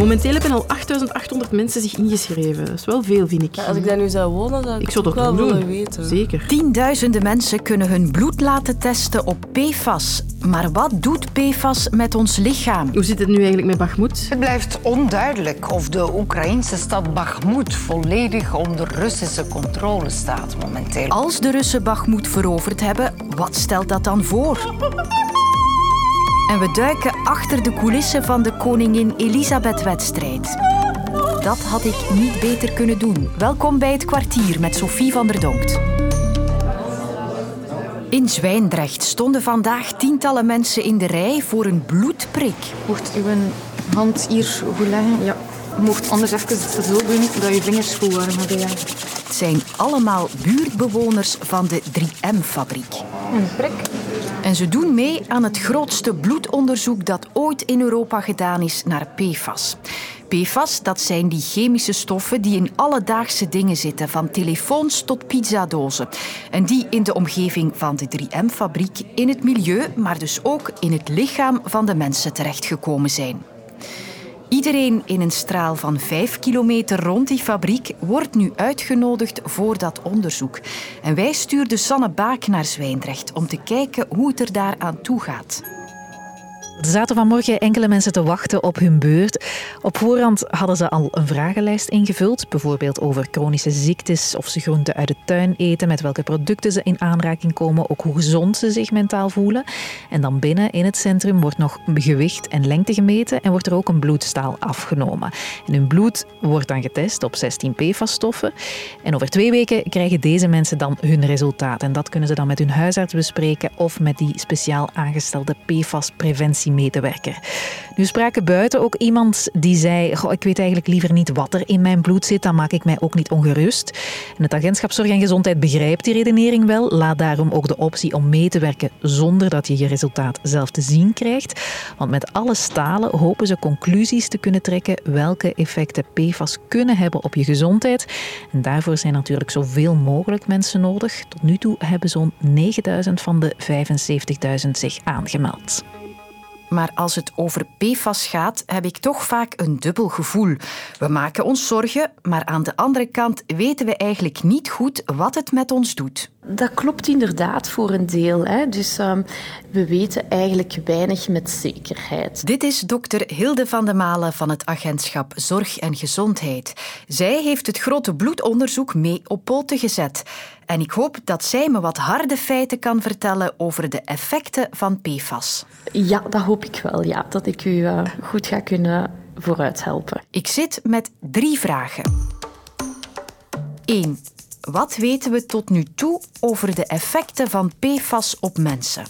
Momenteel hebben al 8800 mensen zich ingeschreven. Dat is wel veel, vind ik. Ja, als ik daar nu zou wonen, zou ik, Ik zou dat ook wel willen weten. Zeker. Tienduizenden mensen kunnen hun bloed laten testen op PFAS. Maar wat doet PFAS met ons lichaam? Hoe zit het nu eigenlijk met Bakhmut? Het blijft onduidelijk of de Oekraïnse stad Bakhmut volledig onder Russische controle staat momenteel. Als de Russen Bakhmut veroverd hebben, wat stelt dat dan voor? En we duiken achter de coulissen van de Koningin Elisabeth-wedstrijd. Dat had ik niet beter kunnen doen. Welkom bij het kwartier met Sophie van der Donkt. In Zwijndrecht stonden vandaag tientallen mensen in de rij voor een bloedprik. Mocht uw hand hier goed leggen, ja. Mocht anders even zo doen dat je vingers goed warm hebben. Ja. Het zijn allemaal buurtbewoners van de 3M-fabriek. Een prik. En ze doen mee aan het grootste bloedonderzoek dat ooit in Europa gedaan is naar PFAS. PFAS, dat zijn die chemische stoffen die in alledaagse dingen zitten, van telefoons tot pizzadozen. En die in de omgeving van de 3M-fabriek in het milieu, maar dus ook in het lichaam van de mensen terechtgekomen zijn. Iedereen in een straal van vijf kilometer rond die fabriek wordt nu uitgenodigd voor dat onderzoek. En wij stuurden Sanne Baak naar Zwijndrecht om te kijken hoe het er daar aan toe gaat. Er zaten vanmorgen enkele mensen te wachten op hun beurt. Op voorhand hadden ze al een vragenlijst ingevuld, bijvoorbeeld over chronische ziektes, of ze groenten uit de tuin eten, met welke producten ze in aanraking komen, ook hoe gezond ze zich mentaal voelen. En dan binnen in het centrum wordt nog gewicht en lengte gemeten en wordt er ook een bloedstaal afgenomen. En hun bloed wordt dan getest op 16 PFAS-stoffen. En over twee weken krijgen deze mensen dan hun resultaat. En dat kunnen ze dan met hun huisarts bespreken of met die speciaal aangestelde PFAS-preventie medewerker. Nu spraken buiten ook iemand die zei: Goh, Ik weet eigenlijk liever niet wat er in mijn bloed zit, dan maak ik mij ook niet ongerust. En het agentschap Zorg en Gezondheid begrijpt die redenering wel. Laat daarom ook de optie om mee te werken zonder dat je je resultaat zelf te zien krijgt. Want met alle stalen hopen ze conclusies te kunnen trekken welke effecten PFAS kunnen hebben op je gezondheid. En daarvoor zijn natuurlijk zoveel mogelijk mensen nodig. Tot nu toe hebben zo'n 9000 van de 75.000 zich aangemeld. Maar als het over PFAS gaat, heb ik toch vaak een dubbel gevoel. We maken ons zorgen, maar aan de andere kant weten we eigenlijk niet goed wat het met ons doet. Dat klopt inderdaad voor een deel. Hè. Dus ehm, we weten eigenlijk weinig met zekerheid. Dit is dokter Hilde van de Malen van het agentschap Zorg en Gezondheid. Zij heeft het grote bloedonderzoek mee op poten gezet. En ik hoop dat zij me wat harde feiten kan vertellen over de effecten van PFAS. Ja, dat hoop ik wel. Ja, dat ik u eh, goed ga kunnen vooruit helpen. Ik zit met drie vragen. 1. Wat weten we tot nu toe over de effecten van PFAS op mensen?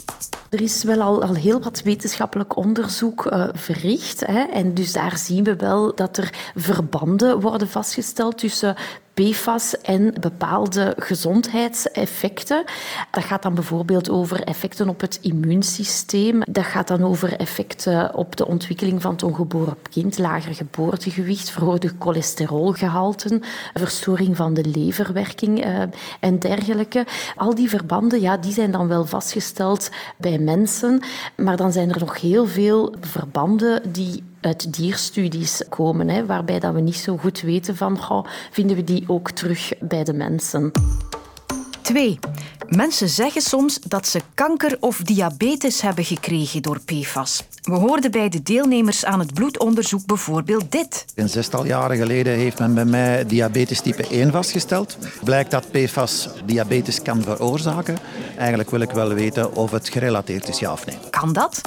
Er is wel al, al heel wat wetenschappelijk onderzoek eh, verricht. Hè, en dus daar zien we wel dat er verbanden worden vastgesteld tussen PFAS en bepaalde gezondheidseffecten. Dat gaat dan bijvoorbeeld over effecten op het immuunsysteem. Dat gaat dan over effecten op de ontwikkeling van het ongeboren kind, lager geboortegewicht, verhoogde cholesterolgehalten, verstoring van de leverwerking eh, en dergelijke. Al die verbanden ja, die zijn dan wel vastgesteld bij mensen, maar dan zijn er nog heel veel verbanden die uit dierstudies komen, hè, waarbij dat we niet zo goed weten van, goh, vinden we die ook terug bij de mensen. 2. Mensen zeggen soms dat ze kanker of diabetes hebben gekregen door PFAS. We hoorden bij de deelnemers aan het bloedonderzoek bijvoorbeeld dit. Een zestal jaren geleden heeft men bij mij diabetes type 1 vastgesteld. Blijkt dat PFAS diabetes kan veroorzaken. Eigenlijk wil ik wel weten of het gerelateerd is, ja of nee. Kan dat?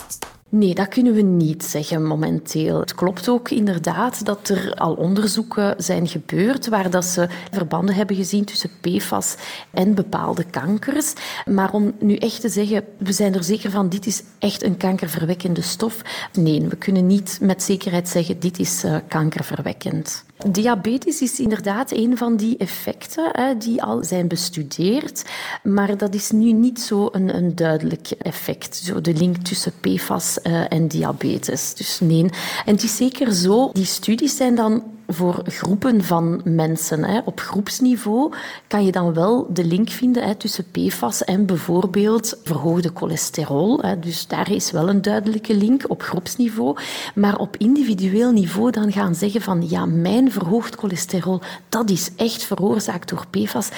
Nee, dat kunnen we niet zeggen momenteel. Het klopt ook inderdaad dat er al onderzoeken zijn gebeurd waar dat ze verbanden hebben gezien tussen PFAS en bepaalde kankers. Maar om nu echt te zeggen, we zijn er zeker van, dit is echt een kankerverwekkende stof. Nee, we kunnen niet met zekerheid zeggen, dit is uh, kankerverwekkend. Diabetes is inderdaad een van die effecten hè, die al zijn bestudeerd, maar dat is nu niet zo een, een duidelijk effect, zo de link tussen PFAS uh, en diabetes. Dus nee. En het is zeker zo, die studies zijn dan voor groepen van mensen. Hè. Op groepsniveau kan je dan wel de link vinden hè, tussen PFAS en bijvoorbeeld verhoogde cholesterol. Hè. Dus daar is wel een duidelijke link op groepsniveau. Maar op individueel niveau dan gaan zeggen van ja, mijn verhoogd cholesterol, dat is echt veroorzaakt door PFAS.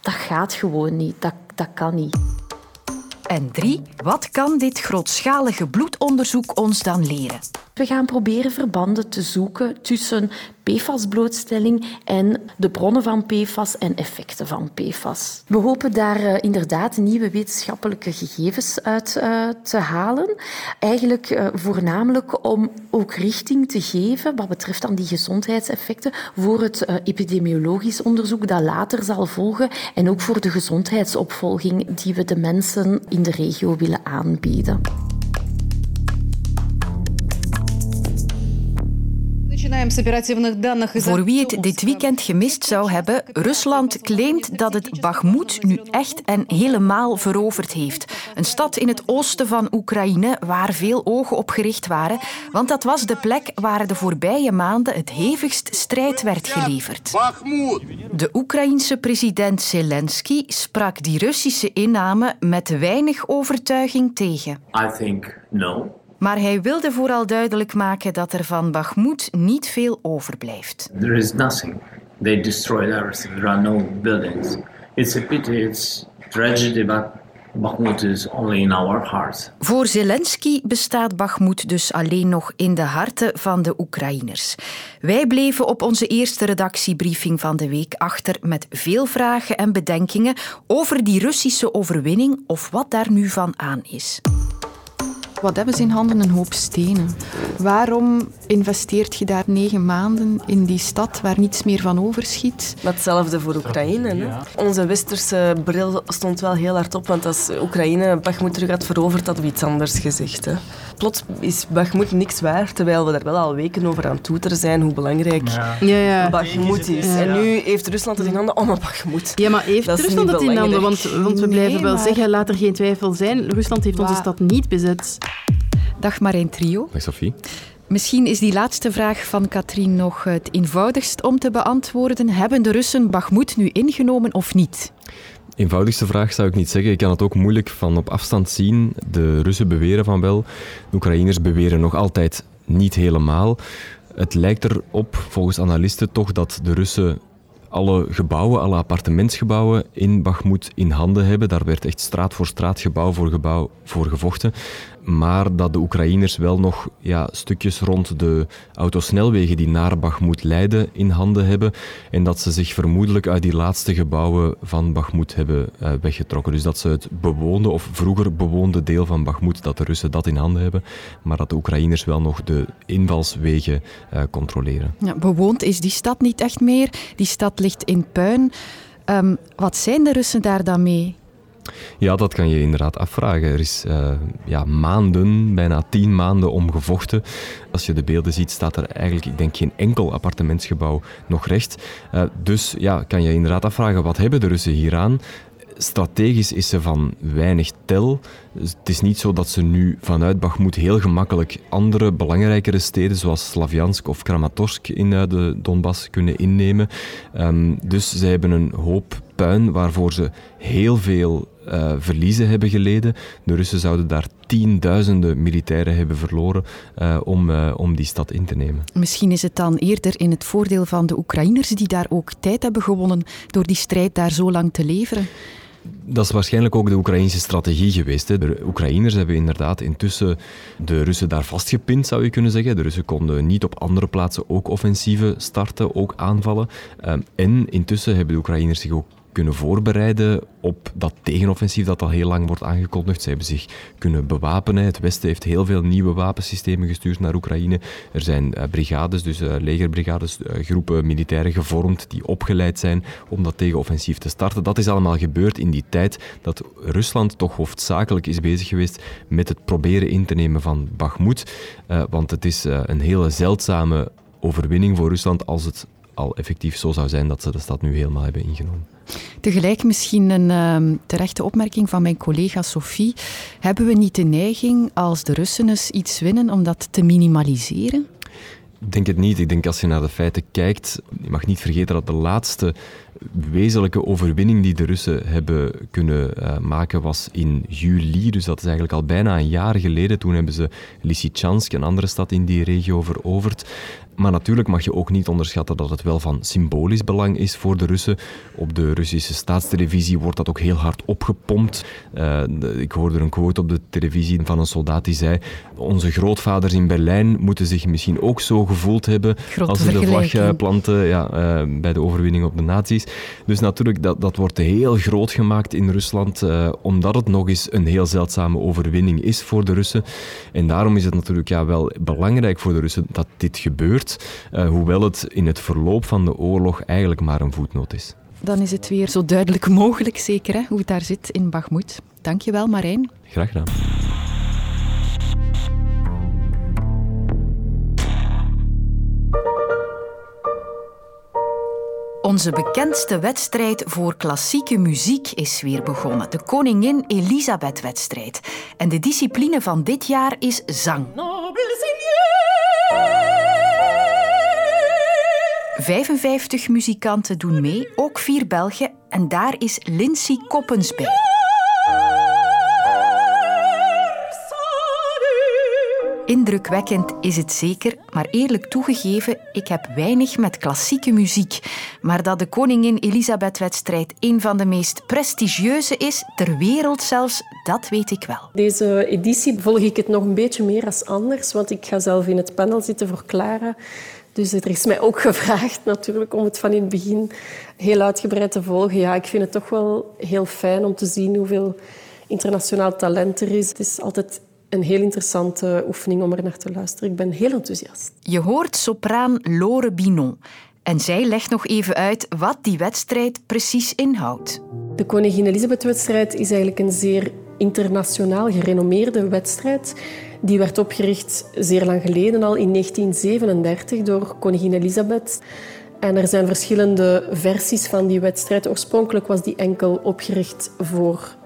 Dat gaat gewoon niet. Dat, dat kan niet. En drie, wat kan dit grootschalige bloedonderzoek ons dan leren? We gaan proberen verbanden te zoeken tussen PFAS-blootstelling en de bronnen van PFAS en effecten van PFAS. We hopen daar uh, inderdaad nieuwe wetenschappelijke gegevens uit uh, te halen. Eigenlijk uh, voornamelijk om ook richting te geven wat betreft dan die gezondheidseffecten voor het epidemiologisch onderzoek dat later zal volgen en ook voor de gezondheidsopvolging die we de mensen in de regio willen aanbieden. Voor wie het dit weekend gemist zou hebben, Rusland claimt dat het Bakhmut nu echt en helemaal veroverd heeft. Een stad in het oosten van Oekraïne waar veel ogen op gericht waren, want dat was de plek waar de voorbije maanden het hevigst strijd werd geleverd. De Oekraïense president Zelensky sprak die Russische inname met weinig overtuiging tegen. I think no. Maar hij wilde vooral duidelijk maken dat er van Bakhmut niet veel overblijft. There is nothing. They destroyed everything. There are no buildings. It's a pity, it's tragedy, but Bakhmut is only in our hearts. Voor Zelensky bestaat Bakhmut dus alleen nog in de harten van de Oekraïners. Wij bleven op onze eerste redactiebriefing van de week achter met veel vragen en bedenkingen over die Russische overwinning of wat daar nu van aan is. Wat hebben ze in handen? Een hoop stenen. Waarom investeert je daar negen maanden in die stad waar niets meer van overschiet? Hetzelfde voor Oekraïne. Hè? Onze westerse bril stond wel heel hard op, want als Oekraïne Bakhmut terug had veroverd, hadden we iets anders gezegd. Hè? Plots is Bakhmut niks waard, terwijl we daar wel al weken over aan toeteren zijn hoe belangrijk ja. Ja, Bakhmut is. En nu heeft Rusland het in handen om oh, Bakhmut. Ja, maar heeft Rusland het in handen? Want, want we blijven wel zeggen, laat er geen twijfel zijn, Rusland heeft onze stad niet bezet. Dag Marijn Trio. Dag Sophie. Misschien is die laatste vraag van Katrien nog het eenvoudigst om te beantwoorden. Hebben de Russen Bakhmut nu ingenomen of niet? Eenvoudigste vraag zou ik niet zeggen. Ik kan het ook moeilijk van op afstand zien. De Russen beweren van wel. De Oekraïners beweren nog altijd niet helemaal. Het lijkt erop, volgens analisten, toch dat de Russen alle gebouwen, alle appartementsgebouwen in Bakhmut in handen hebben. Daar werd echt straat voor straat, gebouw voor gebouw voor gevochten maar dat de Oekraïners wel nog ja, stukjes rond de autosnelwegen die naar Bakhmut leiden in handen hebben en dat ze zich vermoedelijk uit die laatste gebouwen van Bakhmut hebben uh, weggetrokken. Dus dat ze het bewoonde of vroeger bewoonde deel van Bakhmut, dat de Russen dat in handen hebben, maar dat de Oekraïners wel nog de invalswegen uh, controleren. Ja, bewoond is die stad niet echt meer. Die stad ligt in puin. Um, wat zijn de Russen daar dan mee? Ja, dat kan je inderdaad afvragen. Er is uh, ja, maanden, bijna tien maanden om gevochten. Als je de beelden ziet, staat er eigenlijk, ik denk, geen enkel appartementsgebouw nog recht. Uh, dus ja, kan je inderdaad afvragen, wat hebben de Russen hieraan? Strategisch is ze van weinig tel. Het is niet zo dat ze nu vanuit Bakhmut heel gemakkelijk andere belangrijkere steden zoals Slavjansk of Kramatorsk in eh, de Donbass kunnen innemen. Um, dus ze hebben een hoop puin waarvoor ze heel veel uh, verliezen hebben geleden. De Russen zouden daar tienduizenden militairen hebben verloren uh, om, uh, om die stad in te nemen. Misschien is het dan eerder in het voordeel van de Oekraïners die daar ook tijd hebben gewonnen door die strijd daar zo lang te leveren. Dat is waarschijnlijk ook de Oekraïnse strategie geweest. Hè. De Oekraïners hebben inderdaad intussen de Russen daar vastgepind, zou je kunnen zeggen. De Russen konden niet op andere plaatsen ook offensieven starten, ook aanvallen. En intussen hebben de Oekraïners zich ook kunnen voorbereiden op dat tegenoffensief dat al heel lang wordt aangekondigd. Ze hebben zich kunnen bewapenen. Het Westen heeft heel veel nieuwe wapensystemen gestuurd naar Oekraïne. Er zijn uh, brigades, dus uh, legerbrigades, uh, groepen militairen gevormd die opgeleid zijn om dat tegenoffensief te starten. Dat is allemaal gebeurd in die tijd dat Rusland toch hoofdzakelijk is bezig geweest met het proberen in te nemen van Bakhmut. want het is een hele zeldzame overwinning voor Rusland als het al effectief zo zou zijn dat ze de stad nu helemaal hebben ingenomen. Tegelijk misschien een uh, terechte opmerking van mijn collega Sophie. Hebben we niet de neiging als de Russen eens iets winnen om dat te minimaliseren? Ik denk het niet. Ik denk als je naar de feiten kijkt, je mag niet vergeten dat de laatste wezenlijke overwinning die de Russen hebben kunnen uh, maken was in juli. Dus dat is eigenlijk al bijna een jaar geleden. Toen hebben ze Lysychansk, een andere stad in die regio, veroverd. Maar natuurlijk mag je ook niet onderschatten dat het wel van symbolisch belang is voor de Russen. Op de Russische staatstelevisie wordt dat ook heel hard opgepompt. Uh, ik hoorde een quote op de televisie van een soldaat die zei: Onze grootvaders in Berlijn moeten zich misschien ook zo gevoeld hebben als ze de vlag planten ja, uh, bij de overwinning op de nazi's. Dus natuurlijk, dat, dat wordt heel groot gemaakt in Rusland, uh, omdat het nog eens een heel zeldzame overwinning is voor de Russen. En daarom is het natuurlijk ja, wel belangrijk voor de Russen dat dit gebeurt. Eh, hoewel het in het verloop van de oorlog eigenlijk maar een voetnoot is. Dan is het weer zo duidelijk mogelijk, zeker, hè, hoe het daar zit in Bagmoed. Dankjewel, Marijn. Graag gedaan. Onze bekendste wedstrijd voor klassieke muziek is weer begonnen. De Koningin Elisabeth-wedstrijd. En de discipline van dit jaar is zang. 55 muzikanten doen mee, ook vier Belgen, en daar is Lindsay Koppens bij. Indrukwekkend is het zeker, maar eerlijk toegegeven, ik heb weinig met klassieke muziek. Maar dat de Koningin Elisabeth-wedstrijd een van de meest prestigieuze is, ter wereld zelfs, dat weet ik wel. Deze editie volg ik het nog een beetje meer als anders, want ik ga zelf in het panel zitten voor Clara. Dus er is mij ook gevraagd natuurlijk om het van in het begin heel uitgebreid te volgen. Ja, ik vind het toch wel heel fijn om te zien hoeveel internationaal talent er is. Het is altijd een heel interessante oefening om er naar te luisteren. Ik ben heel enthousiast. Je hoort sopraan Lore Binon. En zij legt nog even uit wat die wedstrijd precies inhoudt. De Koningin Elisabeth-wedstrijd is eigenlijk een zeer internationaal gerenommeerde wedstrijd. Die werd opgericht zeer lang geleden, al in 1937, door koningin Elisabeth. En er zijn verschillende versies van die wedstrijd. Oorspronkelijk was die enkel opgericht voor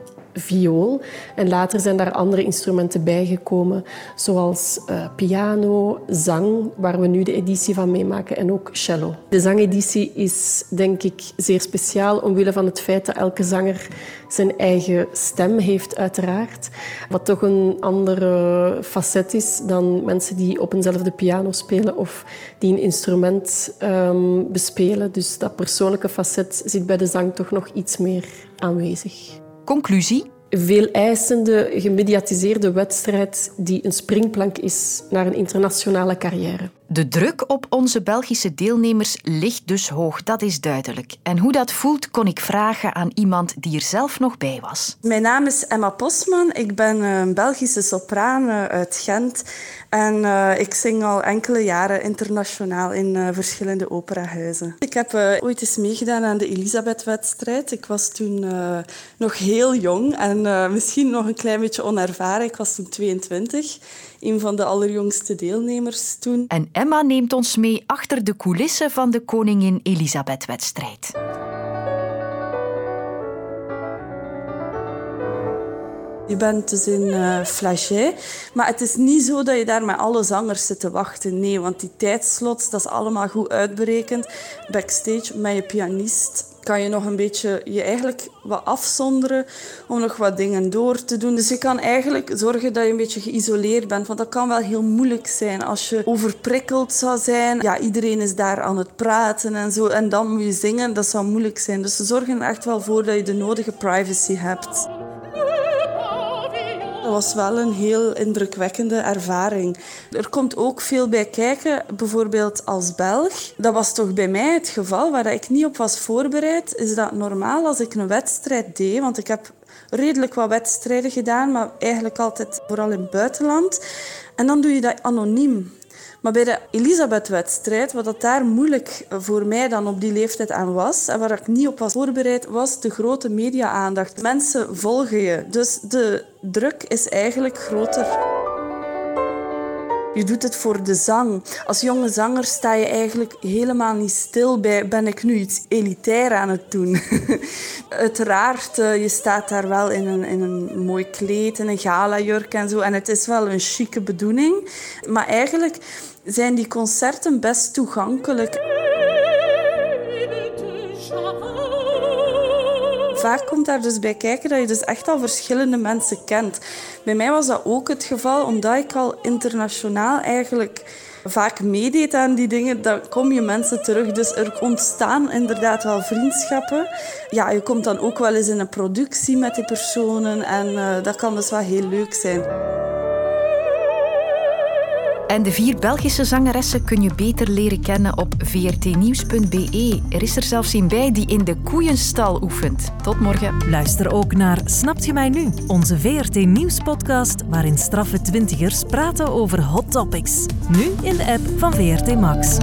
viool. En later zijn daar andere instrumenten bijgekomen, zoals uh, piano, zang, waar we nu de editie van meemaken, en ook cello. De zangeditie is, denk ik, zeer speciaal omwille van het feit dat elke zanger zijn eigen stem heeft, uiteraard. Wat toch een andere facet is dan mensen die op eenzelfde piano spelen of die een instrument um, bespelen. Dus dat persoonlijke facet zit bij de zang toch nog iets meer aanwezig. Conclusie? Veel eisende, gemediatiseerde wedstrijd die een springplank is naar een internationale carrière. De druk op onze Belgische deelnemers ligt dus hoog, dat is duidelijk. En hoe dat voelt, kon ik vragen aan iemand die er zelf nog bij was. Mijn naam is Emma Posman. Ik ben een Belgische sopraan uit Gent. En uh, ik zing al enkele jaren internationaal in uh, verschillende operahuizen. Ik heb uh, ooit eens meegedaan aan de Elisabeth-wedstrijd. Ik was toen nog heel jong en misschien nog een klein beetje onervaren. Ik was toen 22 een van de allerjongste deelnemers toen. En Emma neemt ons mee achter de coulissen van de Koningin Elisabeth-wedstrijd. Je bent dus in uh. Maar het is niet zo dat je daar met alle zangers zit te wachten. Nee, want die tijdslots, dat is allemaal goed uitberekend. Backstage met je pianist kan je nog een beetje je eigenlijk wat afzonderen om nog wat dingen door te doen. Dus je kan eigenlijk zorgen dat je een beetje geïsoleerd bent. Want dat kan wel heel moeilijk zijn als je overprikkeld zou zijn. Ja, iedereen is daar aan het praten en zo. En dan moet je zingen, dat zou moeilijk zijn. Dus ze zorgen er echt wel voor dat je de nodige privacy hebt. Was wel een heel indrukwekkende ervaring. Er komt ook veel bij kijken, bijvoorbeeld als Belg. Dat was toch bij mij het geval waar ik niet op was voorbereid. Is dat normaal als ik een wedstrijd deed? Want ik heb redelijk wat wedstrijden gedaan, maar eigenlijk altijd vooral in het buitenland. En dan doe je dat anoniem. Maar bij de Elisabeth-wedstrijd, wat dat daar moeilijk voor mij dan op die leeftijd aan was, en waar ik niet op was voorbereid, was de grote media-aandacht. Mensen volgen je, dus de druk is eigenlijk groter. Je doet het voor de zang. Als jonge zanger sta je eigenlijk helemaal niet stil bij ben ik nu iets elitair aan het doen. Uiteraard, uh, je staat daar wel in een, in een mooi kleed, in een galajurk en zo. En het is wel een chique bedoeling. Maar eigenlijk zijn die concerten best toegankelijk. Vaak komt daar dus bij kijken dat je dus echt al verschillende mensen kent. Bij mij was dat ook het geval, omdat ik al internationaal eigenlijk vaak meedeed aan die dingen, dan kom je mensen terug. Dus er ontstaan inderdaad wel vriendschappen. Ja, je komt dan ook wel eens in een productie met die personen en uh, dat kan dus wel heel leuk zijn. En de vier Belgische zangeressen kun je beter leren kennen op vrtnieuws.be. Er is er zelfs een bij die in de koeienstal oefent. Tot morgen. Luister ook naar Snapt je mij nu? Onze VRT Nieuws podcast waarin straffe twintigers praten over hot topics. Nu in de app van VRT Max.